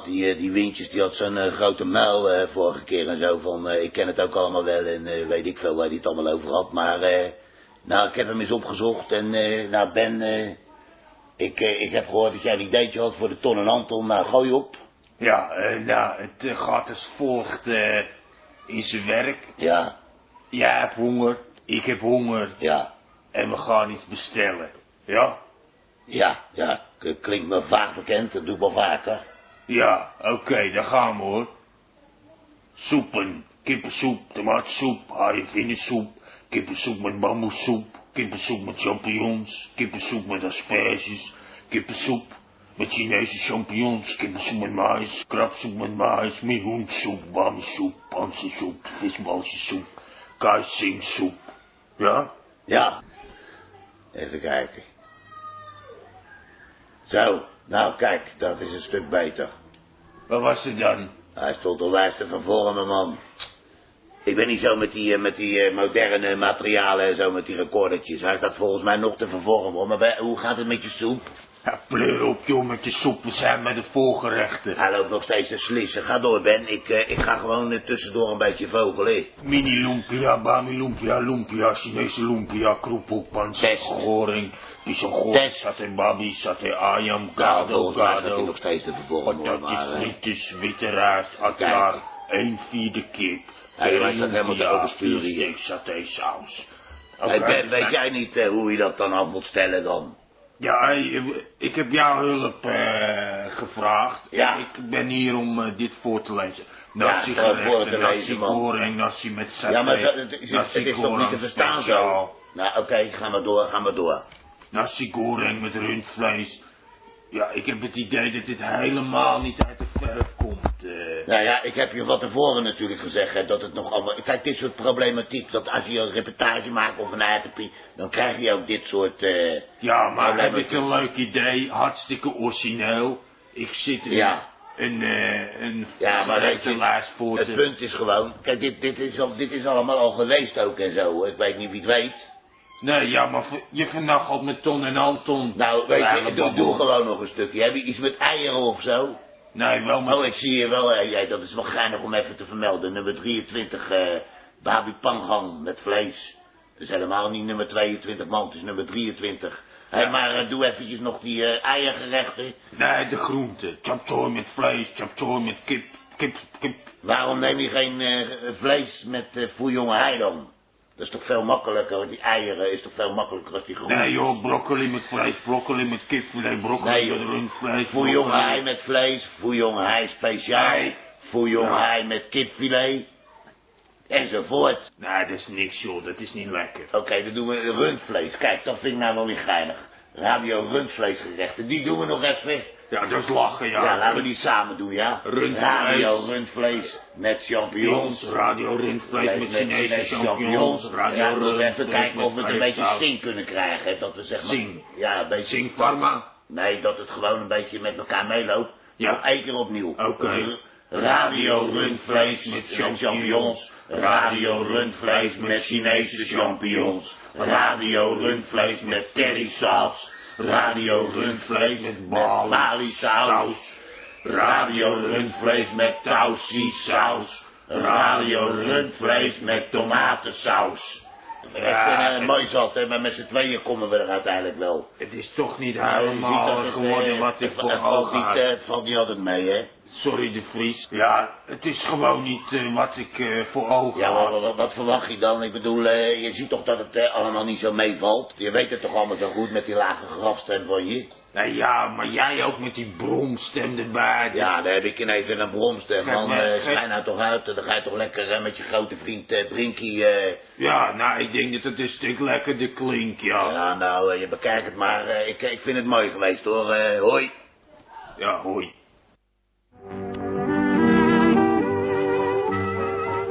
Speaker 13: had die, eh, die windjes, die had zo'n eh, grote muil eh, vorige keer en zo van, ik ken het ook allemaal wel en weet ik veel waar hij het allemaal over had. Maar, nou, ik heb hem eens opgezocht en, nou Ben, ik, ik heb gehoord dat jij een ideetje had voor de Ton en Anton. Nou, gooi op.
Speaker 14: Ja, nou, het gaat als volgt in zijn werk.
Speaker 13: Ja.
Speaker 14: Jij hebt honger, ik heb honger.
Speaker 13: Ja.
Speaker 14: En we gaan iets bestellen. Ja?
Speaker 13: Ja, ja, klinkt me vaak bekend, dat doe ik wel vaker.
Speaker 14: Ja, oké, daar gaan we hoor. Soepen, kippensoep, tomatensoep, haaienvinensoep, kippensoep met bamboesoep, kippensoep met champignons, kippensoep met asperges, kippensoep met Chinese champignons, kippensoep met mais, krabsoep met mais, mehoensoep, bamisoep, pansensoep, visbalsjesoep, kaasingsoep. Ja?
Speaker 13: Ja. Even kijken. Zo, nou kijk, dat is een stuk beter.
Speaker 14: Wat was het dan?
Speaker 13: Hij stond onwijs te vervormen, man. Ik ben niet zo met die, eh, met die eh, moderne materialen en zo, met die recordertjes. Hij staat volgens mij nog te vervormen, hoor. Maar bij- hoe gaat het met je soep?
Speaker 14: Ja, pleur op joh met je soep, we zijn met de voorgerechten.
Speaker 13: Hij loopt nog steeds te slissen. Ga door, Ben. Ik, eh, ik ga gewoon eh, tussendoor een beetje vogelen.
Speaker 14: Mini lumpia, bami lumpia, lumpia, Chinese lumpia, kroephoek, pansess, goring,
Speaker 13: Test.
Speaker 14: saté babi, saté ayam, gado,
Speaker 13: volgens staat hij
Speaker 14: gado,
Speaker 13: nog steeds te hoor.
Speaker 14: patatjes,
Speaker 13: Maar, eh,
Speaker 14: frietjes, witte rijst, atlaar, een vierde kip,
Speaker 13: Ja, hij staat helemaal te oversturen hier.
Speaker 14: steak, saté saus.
Speaker 13: hey, Ben,
Speaker 14: we
Speaker 13: weet jij niet eh, hoe je dat dan af moet stellen dan?
Speaker 14: Ja, ik heb jouw hulp eh, gevraagd.
Speaker 13: Ja.
Speaker 14: Ik ben hier om eh, dit voor te lezen.
Speaker 13: Ja,
Speaker 14: Nasi
Speaker 13: voor- voor te
Speaker 14: gerechten, nasi
Speaker 13: lezen, man.
Speaker 14: goreng, nasi met saté,
Speaker 13: Ja, maar zo- het is, het is toch niet te verstaan zo? Nou, oké, ga maar door, ga maar door.
Speaker 14: Nasi goreng met rundvlees. Ja, ik heb het idee dat dit helemaal niet uit de verf komt. eh.
Speaker 13: Nou ja, ik heb je van tevoren natuurlijk gezegd hè, dat het nog allemaal... Kijk, dit soort problematiek, dat als je een reportage maakt of een ATP, dan krijg je ook dit soort... eh
Speaker 14: ja, maar heb ik een leuk idee, hartstikke origineel. Ik zit er
Speaker 13: Ja.
Speaker 14: een, eh een
Speaker 13: Ja, maar weet je,
Speaker 14: voor
Speaker 13: het punt is gewoon... Kijk, dit, dit, is al, dit is allemaal al geweest ook en zo. Ik weet niet wie het weet.
Speaker 14: Nee, ja, maar je vernachelt met Ton en Anton.
Speaker 13: Nou, weet je, doe, doe gewoon nog een stukje. Heb je iets met eieren of zo?
Speaker 14: Nee, wel met...
Speaker 13: Oh, ik zie je wel. jij, dat is wel geinig om even te vermelden. Nummer 23, eh Babi Pangang met vlees. Dat is helemaal niet nummer 22, man. Het is nummer 23. Hé, maar eh, doe eventjes nog die eh, eiergerechten.
Speaker 14: Nee, de groenten. Chapchoy met vlees, chapchoy met kip, kip, kip.
Speaker 13: Waarom neem je geen vlees met uh, fouillon hei dan? Dat is toch veel makkelijker, want die eieren is toch veel makkelijker als die groenten.
Speaker 14: Nee joh, broccoli met vlees, broccoli met kipfilet, broccoli
Speaker 13: Nee,
Speaker 14: met rundvlees.
Speaker 13: Fouillon met vlees, fouillon hei speciaal, fouillon
Speaker 14: Ja.
Speaker 13: hei met kipfilet, enzovoort.
Speaker 14: Nee, dat is niks joh, dat is niet lekker.
Speaker 13: Oké, dan doen we rundvlees. Kijk, dat vind ik nou wel weer geinig. Radio rundvleesgerechten, die doen we nog even.
Speaker 14: Ja, dat is lachen ja.
Speaker 13: Ja, laten we die samen doen, ja?
Speaker 14: Rundvlees.
Speaker 13: Radio rundvlees met champignons.
Speaker 14: Radio rundvlees met Chinese champignons. Radio
Speaker 13: moeten even
Speaker 14: rundvlees
Speaker 13: kijken of we het een beetje zing kunnen krijgen. Dat we zeg maar...
Speaker 14: Zing.
Speaker 13: Ja, een beetje...
Speaker 14: Zing Pharma.
Speaker 13: Nee, dat het gewoon een beetje met elkaar meeloopt.
Speaker 14: Ja.
Speaker 13: Één keer opnieuw.
Speaker 14: Oké.
Speaker 13: Radio rundvlees met champignons. Radio rundvlees met Chinese champignons. Radio rundvlees met currysaus. Radio rundvlees met bali-saus. Radio rundvlees met tausie-saus. Radio rundvlees met tomatensaus.
Speaker 14: Ja,
Speaker 13: een, eh, mooi zat, hè, maar met z'n tweeën komen we er uiteindelijk wel.
Speaker 14: Het is toch niet
Speaker 13: Nou,
Speaker 14: helemaal geworden
Speaker 13: eh,
Speaker 14: wat ik voor ogen had.
Speaker 13: eh, Het valt niet altijd mee, hè?
Speaker 14: Sorry de Vries. Ja, het is gewoon niet wat ik voor ogen
Speaker 13: Ja,
Speaker 14: had.
Speaker 13: wat, wat, verwacht je dan? Ik bedoel, je ziet toch dat het allemaal niet zo meevalt? Je weet het toch allemaal zo goed met die lage grafstem van je?
Speaker 14: Nou ja, maar jij ook met die bromstem erbij.
Speaker 13: Ja, daar heb ik ineens weer een bromstem.
Speaker 14: Geef
Speaker 13: Man, eh
Speaker 14: geef-
Speaker 13: schijn nou toch uit. Dan ga je toch lekker eh, met je grote vriend eh, Brinkie... eh,
Speaker 14: Ja, nou, ik denk dat het een stuk lekkerder klinkt, ja.
Speaker 13: Ja, nou, eh, je bekijkt het maar. eh, ik, ik vind het mooi geweest, hoor. Eh, hoi.
Speaker 14: Ja, hoi.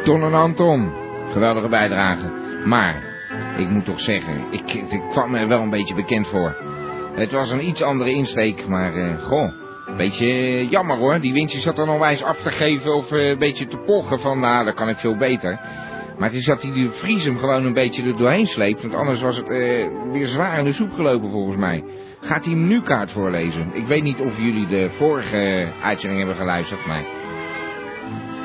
Speaker 2: Ton en Anton, geweldige bijdrage. Maar, ik moet toch zeggen, ik, ik kwam me wel een beetje bekend voor. Het was een iets andere insteek, maar eh, goh, beetje eh, jammer hoor. Die winstje zat er onwijs af te geven of eh, een beetje te pochen van, nou, dat kan ik veel beter. Maar het is dat hij de Vries hem gewoon een beetje er doorheen sleept, want anders was het weer zwaar in de soep gelopen volgens mij. Gaat hij hem nu kaart voorlezen? Ik weet niet of jullie de vorige uitzending hebben geluisterd, maar...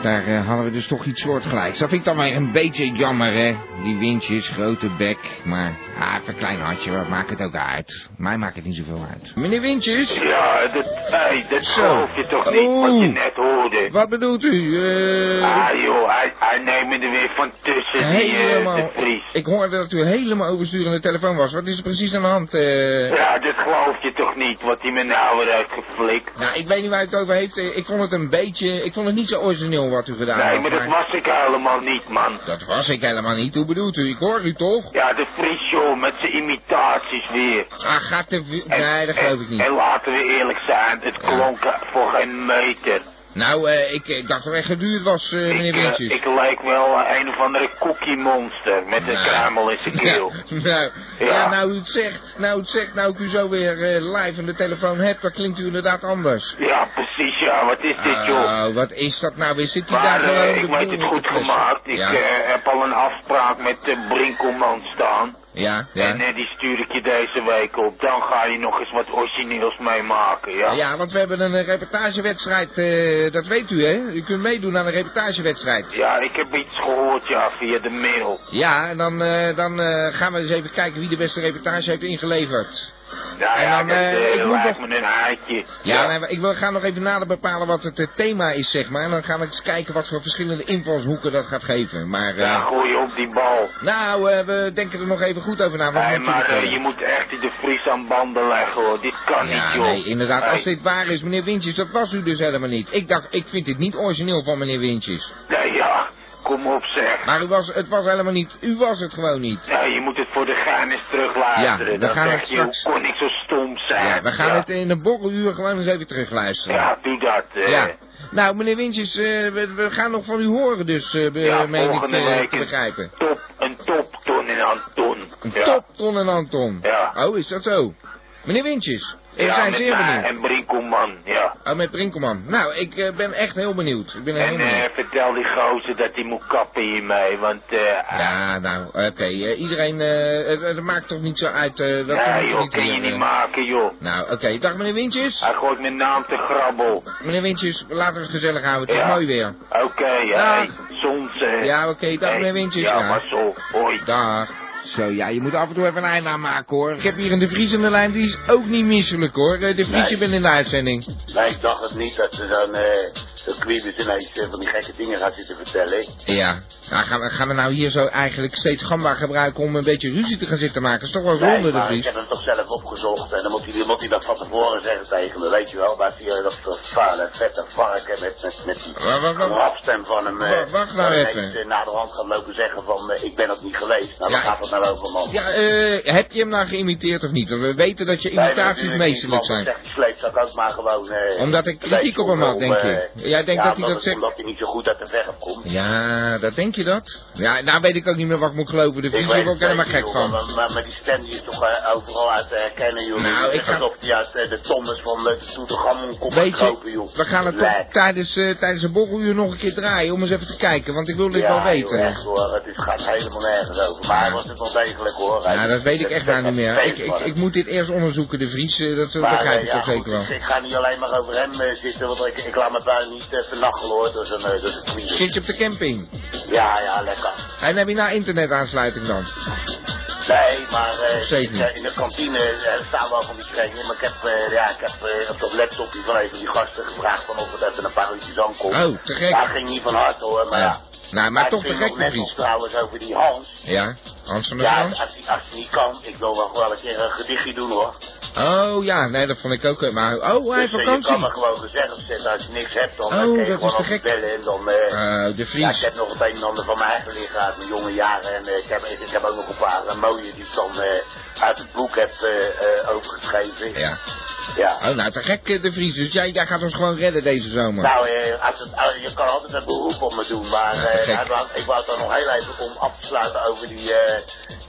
Speaker 2: Daar eh, hadden we dus toch iets soortgelijks. Dat vind ik dan weer een beetje jammer, hè. Die windjes, grote bek. Maar, ah, even een klein hartje, wat maakt het ook uit? Mij maakt het niet zoveel uit. Meneer Windjes?
Speaker 15: Ja, dat, hey, dat
Speaker 2: Zo.
Speaker 15: geloof je toch niet, wat je net hoorde.
Speaker 2: Wat bedoelt u? Eh...
Speaker 15: Ah joh, hij, hij neemt me er weer van tussen, die eh, de
Speaker 2: helemaal...
Speaker 15: Vries.
Speaker 2: Ik hoorde dat u helemaal oversturende telefoon was. Wat is er precies aan de hand? eh?
Speaker 15: Ja, dat geloof je toch niet, wat hij me nou weer heeft geflikt.
Speaker 2: Nou, ik weet niet waar u het over heeft. Ik vond het een beetje... Ik vond het niet zo origineel wat u gedaan
Speaker 15: Nee, maar dat was ik helemaal niet, man.
Speaker 2: Dat was ik helemaal niet. Hoe bedoelt u? Ik hoor u toch?
Speaker 15: Ja, de Vries, joh, met zijn imitaties weer.
Speaker 2: Ah, gaat er... Nee, dat geloof ik niet.
Speaker 15: En laten we eerlijk zijn, het klonk voor geen meter.
Speaker 2: Nou, eh, ik, ik dacht dat het echt geduurd was, eh, meneer
Speaker 15: Ik, eh,
Speaker 2: Windjes.
Speaker 15: ik leek wel eh, een of andere cookie monster met een
Speaker 2: Nou.
Speaker 15: kruimel in zijn keel. (laughs)
Speaker 2: nou, ja.
Speaker 15: Ja.
Speaker 2: nou u het zegt, nou u het zegt, nou ik u zo weer eh, live aan de telefoon heb, dan klinkt u inderdaad anders.
Speaker 15: Ja, precies, ja, wat is dit, joh?
Speaker 2: Oh, wat is dat nou weer? Zit hij daar
Speaker 15: eh,
Speaker 2: gewoon
Speaker 15: ik weet het goed gemaakt. Ik
Speaker 2: Ja,
Speaker 15: eh, heb al een afspraak met de Brinkelman staan.
Speaker 2: Ja, ja.
Speaker 15: En eh, die stuur ik je deze week op. Dan ga je nog eens wat origineels meemaken, ja?
Speaker 2: Ja, want we hebben een reportagewedstrijd, eh, dat weet u hè? U kunt meedoen aan een reportagewedstrijd.
Speaker 15: Ja, ik heb iets gehoord, ja, via de mail.
Speaker 2: Ja, en dan, eh, dan gaan we eens even kijken wie de beste reportage heeft ingeleverd.
Speaker 15: Ja,
Speaker 2: En
Speaker 15: ja, dat
Speaker 2: eh,
Speaker 15: eh,
Speaker 2: ik moet nog-
Speaker 15: een haatje.
Speaker 2: Ja, nee, maar ik wil, ga nog even nader bepalen wat het eh, thema is, zeg maar. En dan gaan we eens kijken wat voor verschillende invalshoeken dat gaat geven. Maar,
Speaker 15: Ja, gooi op die bal.
Speaker 2: nou, we denken er nog even goed over na.
Speaker 15: Nee, maar je moet echt de Vries aan banden leggen, hoor. Dit kan niet, joh.
Speaker 2: nee, inderdaad.
Speaker 15: Hey,
Speaker 2: Als dit waar is, meneer Wintjes, dat was u dus helemaal niet. Ik dacht, ik vind dit niet origineel van meneer Wintjes.
Speaker 15: Nee, ja, kom op, zeg.
Speaker 2: Maar u was, het was helemaal niet, u was het gewoon niet.
Speaker 15: Ja, je moet het voor de gein eens terugluisteren.
Speaker 2: Ja, we gaan
Speaker 15: zeg
Speaker 2: het
Speaker 15: je,
Speaker 2: straks-
Speaker 15: kon ik zo stom zijn?
Speaker 2: Ja, we gaan
Speaker 15: ja.
Speaker 2: het in een borreluur gewoon eens even terugluisteren.
Speaker 15: Ja, doe dat.
Speaker 2: Ja. Nou, meneer Wintjes, eh, we, we gaan nog van u horen dus, eh,
Speaker 15: Ja,
Speaker 2: meen ik eh,
Speaker 15: week
Speaker 2: te
Speaker 15: een
Speaker 2: begrijpen.
Speaker 15: Top, een top, Ton en Anton.
Speaker 2: Een
Speaker 15: ja.
Speaker 2: top, Ton en Anton.
Speaker 15: Ja.
Speaker 2: Oh, is dat zo? Meneer Wintjes, we
Speaker 15: ja,
Speaker 2: zijn
Speaker 15: met
Speaker 2: zeer benieuwd.
Speaker 15: En Brinkelman, ja.
Speaker 2: Oh, met Brinkelman. Nou, ik eh, ben echt heel benieuwd. Ik ben heel
Speaker 15: En
Speaker 2: benieuwd.
Speaker 15: eh, vertel die gozer dat hij moet kappen hiermee, want eh...
Speaker 2: Ja, nou, oké. eh, iedereen, eh, het, het maakt toch niet zo uit. eh, dat
Speaker 15: nee, joh,
Speaker 2: niet
Speaker 15: kun je niet
Speaker 2: eh.
Speaker 15: maken, joh.
Speaker 2: Nou, oké. Dag meneer Wintjes.
Speaker 15: Hij gooit mijn naam te grabbel.
Speaker 2: Meneer Wintjes, laten we het gezellig houden. Het is
Speaker 15: Ja.
Speaker 2: mooi weer.
Speaker 15: Oké, ja,
Speaker 2: Dag.
Speaker 15: hey, soms, eh...
Speaker 2: Ja, oké. Dag
Speaker 15: hey,
Speaker 2: meneer Wintjes.
Speaker 15: Ja,
Speaker 2: Ja.
Speaker 15: maar zo, hoi.
Speaker 2: Dag. Zo, ja, je moet af en toe even een einde aan maken, hoor. Ik heb hier een De Vries in de lijn, die is ook niet misselijk, hoor. Eh, De Vries,
Speaker 13: Nee.
Speaker 2: je bent in de uitzending.
Speaker 13: Nee, ik dacht het niet dat ze dan, eh, dat Quibus ineens eh, van die gekke dingen gaat zitten vertellen.
Speaker 2: Ja. Nou, gaan, we, gaan we nou hier zo eigenlijk steeds gamba gebruiken om een beetje ruzie te gaan zitten maken? Dat is toch wel
Speaker 13: Nee,
Speaker 2: zonde, De
Speaker 13: maar ik heb hem toch zelf opgezocht en dan moet hij, moet hij dat van tevoren zeggen tegen me, weet je wel. Maar zie je dat, dat vuile, vette varken met, met, met die rapstem van hem. eh,
Speaker 2: Wa- wacht nou even.
Speaker 13: ineens, eh, na de hand gaat lopen zeggen van, eh, ik ben dat niet geweest. Nou,
Speaker 2: Ja.
Speaker 13: waar gaat het nou over, man?
Speaker 2: Ja, eh, heb je hem nou geïmiteerd of niet? Want we weten dat je
Speaker 13: Nee,
Speaker 2: imitaties
Speaker 13: niet,
Speaker 2: meesterlijk zijn.
Speaker 13: zegt die sleepzak ook maar gewoon... eh,
Speaker 2: Omdat ik kritiek op hem had, denk
Speaker 13: eh,
Speaker 2: je? Jij denkt
Speaker 13: ja,
Speaker 2: dat hij
Speaker 13: omdat
Speaker 2: dat zegt?
Speaker 13: Omdat hij niet zo goed uit de verf komt.
Speaker 2: Ja, dat denk je dat? Ja, nou weet ik ook niet meer wat ik moet geloven. De Vries is ook helemaal gek van.
Speaker 13: Maar, maar, maar die stem die is toch eh, overal uit te herkennen, joh.
Speaker 2: Nou, ik ga-
Speaker 13: Alsof die uit eh, de Thomas van de Toetegammon komt
Speaker 2: Weet je,
Speaker 13: gekropen, joh.
Speaker 2: we gaan het toch tijdens, eh, tijdens een borreluur nog een keer draaien om eens even te kijken, want ik wil dit
Speaker 13: ja,
Speaker 2: wel weten.
Speaker 13: hoor, het is, gaat helemaal nergens over. Maar hij was het wel degelijk hoor. Hij-
Speaker 2: Ja, dat weet ik echt nou niet meer. Ik, ik,
Speaker 13: ik,
Speaker 2: moet dit eerst onderzoeken, de Vries, eh, dat, begrijp
Speaker 13: eh,
Speaker 2: ik
Speaker 13: ja,
Speaker 2: toch zeker wel.
Speaker 13: Ik, ga niet alleen maar over hem eh, zitten, want ik, ik laat mijn buin niet uh, vernachelen hoor. Dat is een, eh, dat.
Speaker 2: Zit je op de camping?
Speaker 13: Ja, ja, lekker.
Speaker 2: En heb je nou internetaansluiting dan?
Speaker 13: Nee, maar eh, eh, in de kantine eh, staan wel van die kringen. Maar ik heb, ja, ik heb op dat laptopje van een van die gasten gevraagd van of het even een paar uurtjes aankomt.
Speaker 2: Oh, te gek.
Speaker 13: Ja, ging niet van harte hoor, maar ja.
Speaker 2: Nou, maar
Speaker 13: ik
Speaker 2: toch te gek,
Speaker 13: nog
Speaker 2: de Vries.
Speaker 13: trouwens over die Hans.
Speaker 2: Ja, Hans van der
Speaker 13: Ja, als hij, niet kan, ik wil wel wel een keer een gedichtje doen hoor.
Speaker 2: Oh ja, nee, dat vond ik ook. Maar, oh, hij
Speaker 13: Dus, eh, je kan
Speaker 2: vakantie.
Speaker 13: me gewoon gezellig zetten. Als je niks hebt, dan
Speaker 2: Oh,
Speaker 13: eh, kun je
Speaker 2: dat is
Speaker 13: gewoon
Speaker 2: te gek.
Speaker 13: bellen. En dan, eh,
Speaker 2: Eh, de Vries.
Speaker 13: Ja, ik heb nog het een en ander van mijn eigen liggen uit mijn jonge jaren. En ik, heb, ik, ik heb ook nog een paar mooie die ik dan uit het boek heb overgeschreven.
Speaker 2: Ja.
Speaker 13: Ja.
Speaker 2: Oh, nou, te gek, de Vries. Dus jij, jij gaat ons gewoon redden deze zomer.
Speaker 13: Nou, eh, als het, je kan altijd een beroep op me doen, maar
Speaker 2: Ja,
Speaker 13: eh, ik wou- ik wou het dan nog heel even om af te sluiten over die, eh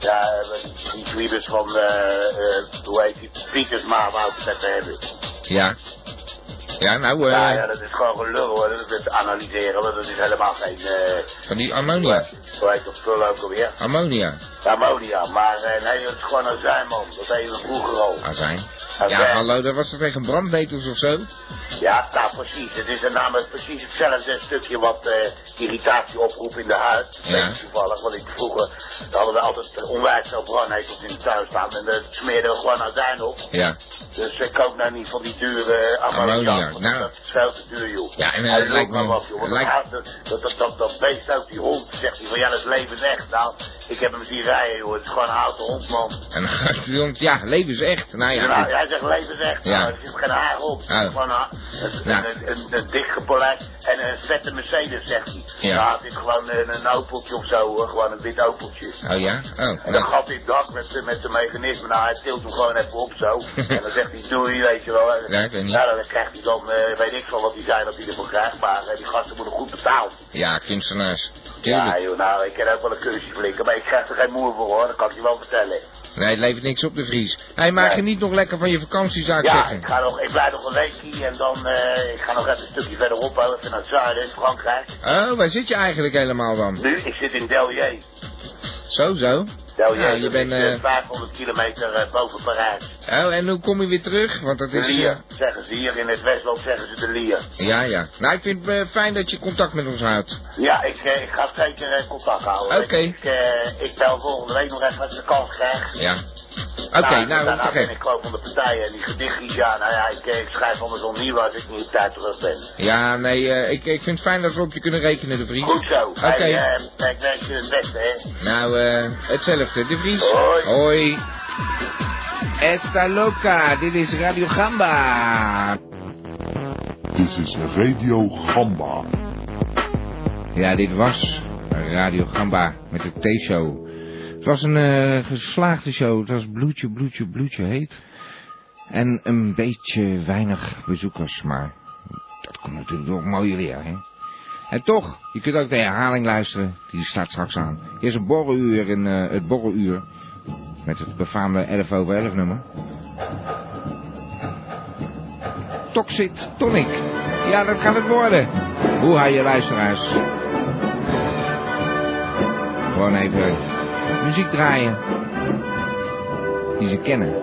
Speaker 13: ja, die, die Quibus van, eh, eh, hoe heet die, Pietersma, wou ik het hebben.
Speaker 2: Ja. Ja, nou, eh,
Speaker 13: Ja, ja, dat is gewoon gelul hoor, dat is analyseren, want dat is helemaal geen, eh,
Speaker 2: van die ammonia.
Speaker 13: hoe heet dat spul ook alweer?
Speaker 2: Ammonia.
Speaker 13: Ammonia, maar eh, nee, het is gewoon azijn man, dat deden we vroeger al.
Speaker 2: Azijn.
Speaker 13: Azijn.
Speaker 2: Ja, hallo, dat was toch tegen brandnetels of zo?
Speaker 13: Ja, nou precies. Het is namelijk precies hetzelfde stukje wat irritatie oproept in de huid.
Speaker 2: Ja.
Speaker 13: Weet toevallig, want ik vroeger hadden we altijd onwijs veel brandnetels in de tuin staan en daar smeerden we gewoon azijn op.
Speaker 2: Ja.
Speaker 13: Dus ik koop nou niet van die dure ammoniak,
Speaker 2: Ammoniak, nou.
Speaker 13: dat is veel te duur joh.
Speaker 2: Ja, en, eh,
Speaker 13: Hij
Speaker 2: lijkt me-
Speaker 13: wat, joh.
Speaker 2: Lijkt-
Speaker 13: dat, dat, dat, dat, dat beest ook, die hond, zegt hij van ja, dat is levensecht. Nou, ik heb hem zien rijden joh, het is gewoon een houten hond man.
Speaker 2: En dan gaat hij om- ja, leven is echt. Nou ja,
Speaker 13: Nou, hij zegt levensecht,
Speaker 2: Ja.
Speaker 13: nou, er zit geen haar op.
Speaker 2: Oh.
Speaker 13: Gewoon een, een,
Speaker 2: Nou.
Speaker 13: een, een, een dik gepolijst en een vette Mercedes, zegt hij.
Speaker 2: Ja.
Speaker 13: Nou, het is gewoon een, een opeltje of zo hoor, gewoon een wit opeltje.
Speaker 2: Oh ja? Oh,
Speaker 13: En dan
Speaker 2: nou.
Speaker 13: gat in het dak met, met zijn mechanisme. Nou, hij tilt hem gewoon even op zo. (laughs) en dan zegt hij doei, weet je wel.
Speaker 2: Ja, ik weet niet.
Speaker 13: Nou, dan krijgt hij dan, eh, weet ik veel wat hij zei dat hij ervoor krijgt. Maar eh, die gasten worden goed betaald.
Speaker 2: Ja, kunstenaars.
Speaker 13: Ja, joh, nou, ik ken ook wel een cursusje flikken. Maar ik krijg er geen moer voor hoor, dat kan ik je wel vertellen.
Speaker 2: Nee, het levert niks op de Vries. Hij maakt
Speaker 13: Nee.
Speaker 2: geniet nog lekker van je vakantie, zou ik
Speaker 13: Ja,
Speaker 2: zeggen.
Speaker 13: ik, ga nog, ik blijf nog een weekje en dan eh, ik ga nog even een stukje verderop, even naar het zuiden, in Frankrijk.
Speaker 2: Oh, waar zit je eigenlijk helemaal dan?
Speaker 13: Nu, ik zit in Delier.
Speaker 2: Zo, zo.
Speaker 13: Delier,
Speaker 2: Ja, je bent,
Speaker 13: is, eh,
Speaker 2: eh,
Speaker 13: 500 kilometer eh, boven Parijs.
Speaker 2: Oh, en hoe kom je weer terug? Want dat
Speaker 13: De
Speaker 2: is...
Speaker 13: Lier, zeggen ze hier in het Westland, zeggen ze de Lier.
Speaker 2: ja, ja. Nou, ik vind het fijn dat je contact met ons houdt.
Speaker 13: Ja, ik, ik ga zeker contact houden.
Speaker 2: Oké.
Speaker 13: Ik, eh, ik bel volgende week nog even als ik de kans krijg.
Speaker 2: Ja. Oké, nou,
Speaker 13: daarna
Speaker 2: te
Speaker 13: ben
Speaker 2: gek.
Speaker 13: ik gewoon van de partijen en die gedichtjes, ja, nou ja, ik, eh, ik schrijf anders al nieuw als ik niet tijd terug ben.
Speaker 2: Ja, nee, eh, ik, ik vind het fijn dat we op je kunnen rekenen, de Vries.
Speaker 13: Goed zo.
Speaker 2: Oké.
Speaker 13: Hey, eh, ik wens je het beste, hè.
Speaker 2: Nou, eh, hetzelfde. De Vries.
Speaker 13: Hoi.
Speaker 2: Hoi. Esta loca, dit is Radio Gamba.
Speaker 16: Dit is Radio Gamba.
Speaker 2: Ja, dit was Radio Gamba met de T-show. Was een eh, geslaagde show. Het was bloedje, bloedje, bloedje heet. En een beetje weinig bezoekers, maar dat komt natuurlijk nog mooi weer, hè. En toch, je kunt ook de herhaling luisteren. Die staat straks aan. Is een borreluur in eh, het borreluur. Met het befaamde 11 over 11 nummer. Toxic Tonic. Ja, dat gaat het worden. Hoe haal je luisteraars? Gewoon even muziek draaien. Die ze kennen.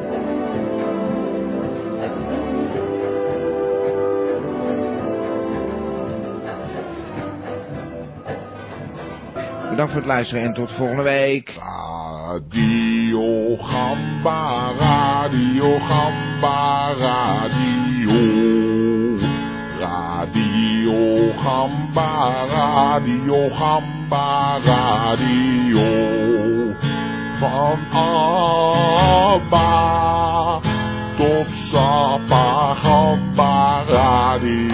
Speaker 2: Bedankt voor het luisteren en tot volgende week.
Speaker 16: Radio Gamba, Radio Gamba, Radio. Radio Gamba, Radio Gamba, Radio. Van Abba tot Sapa Gamba.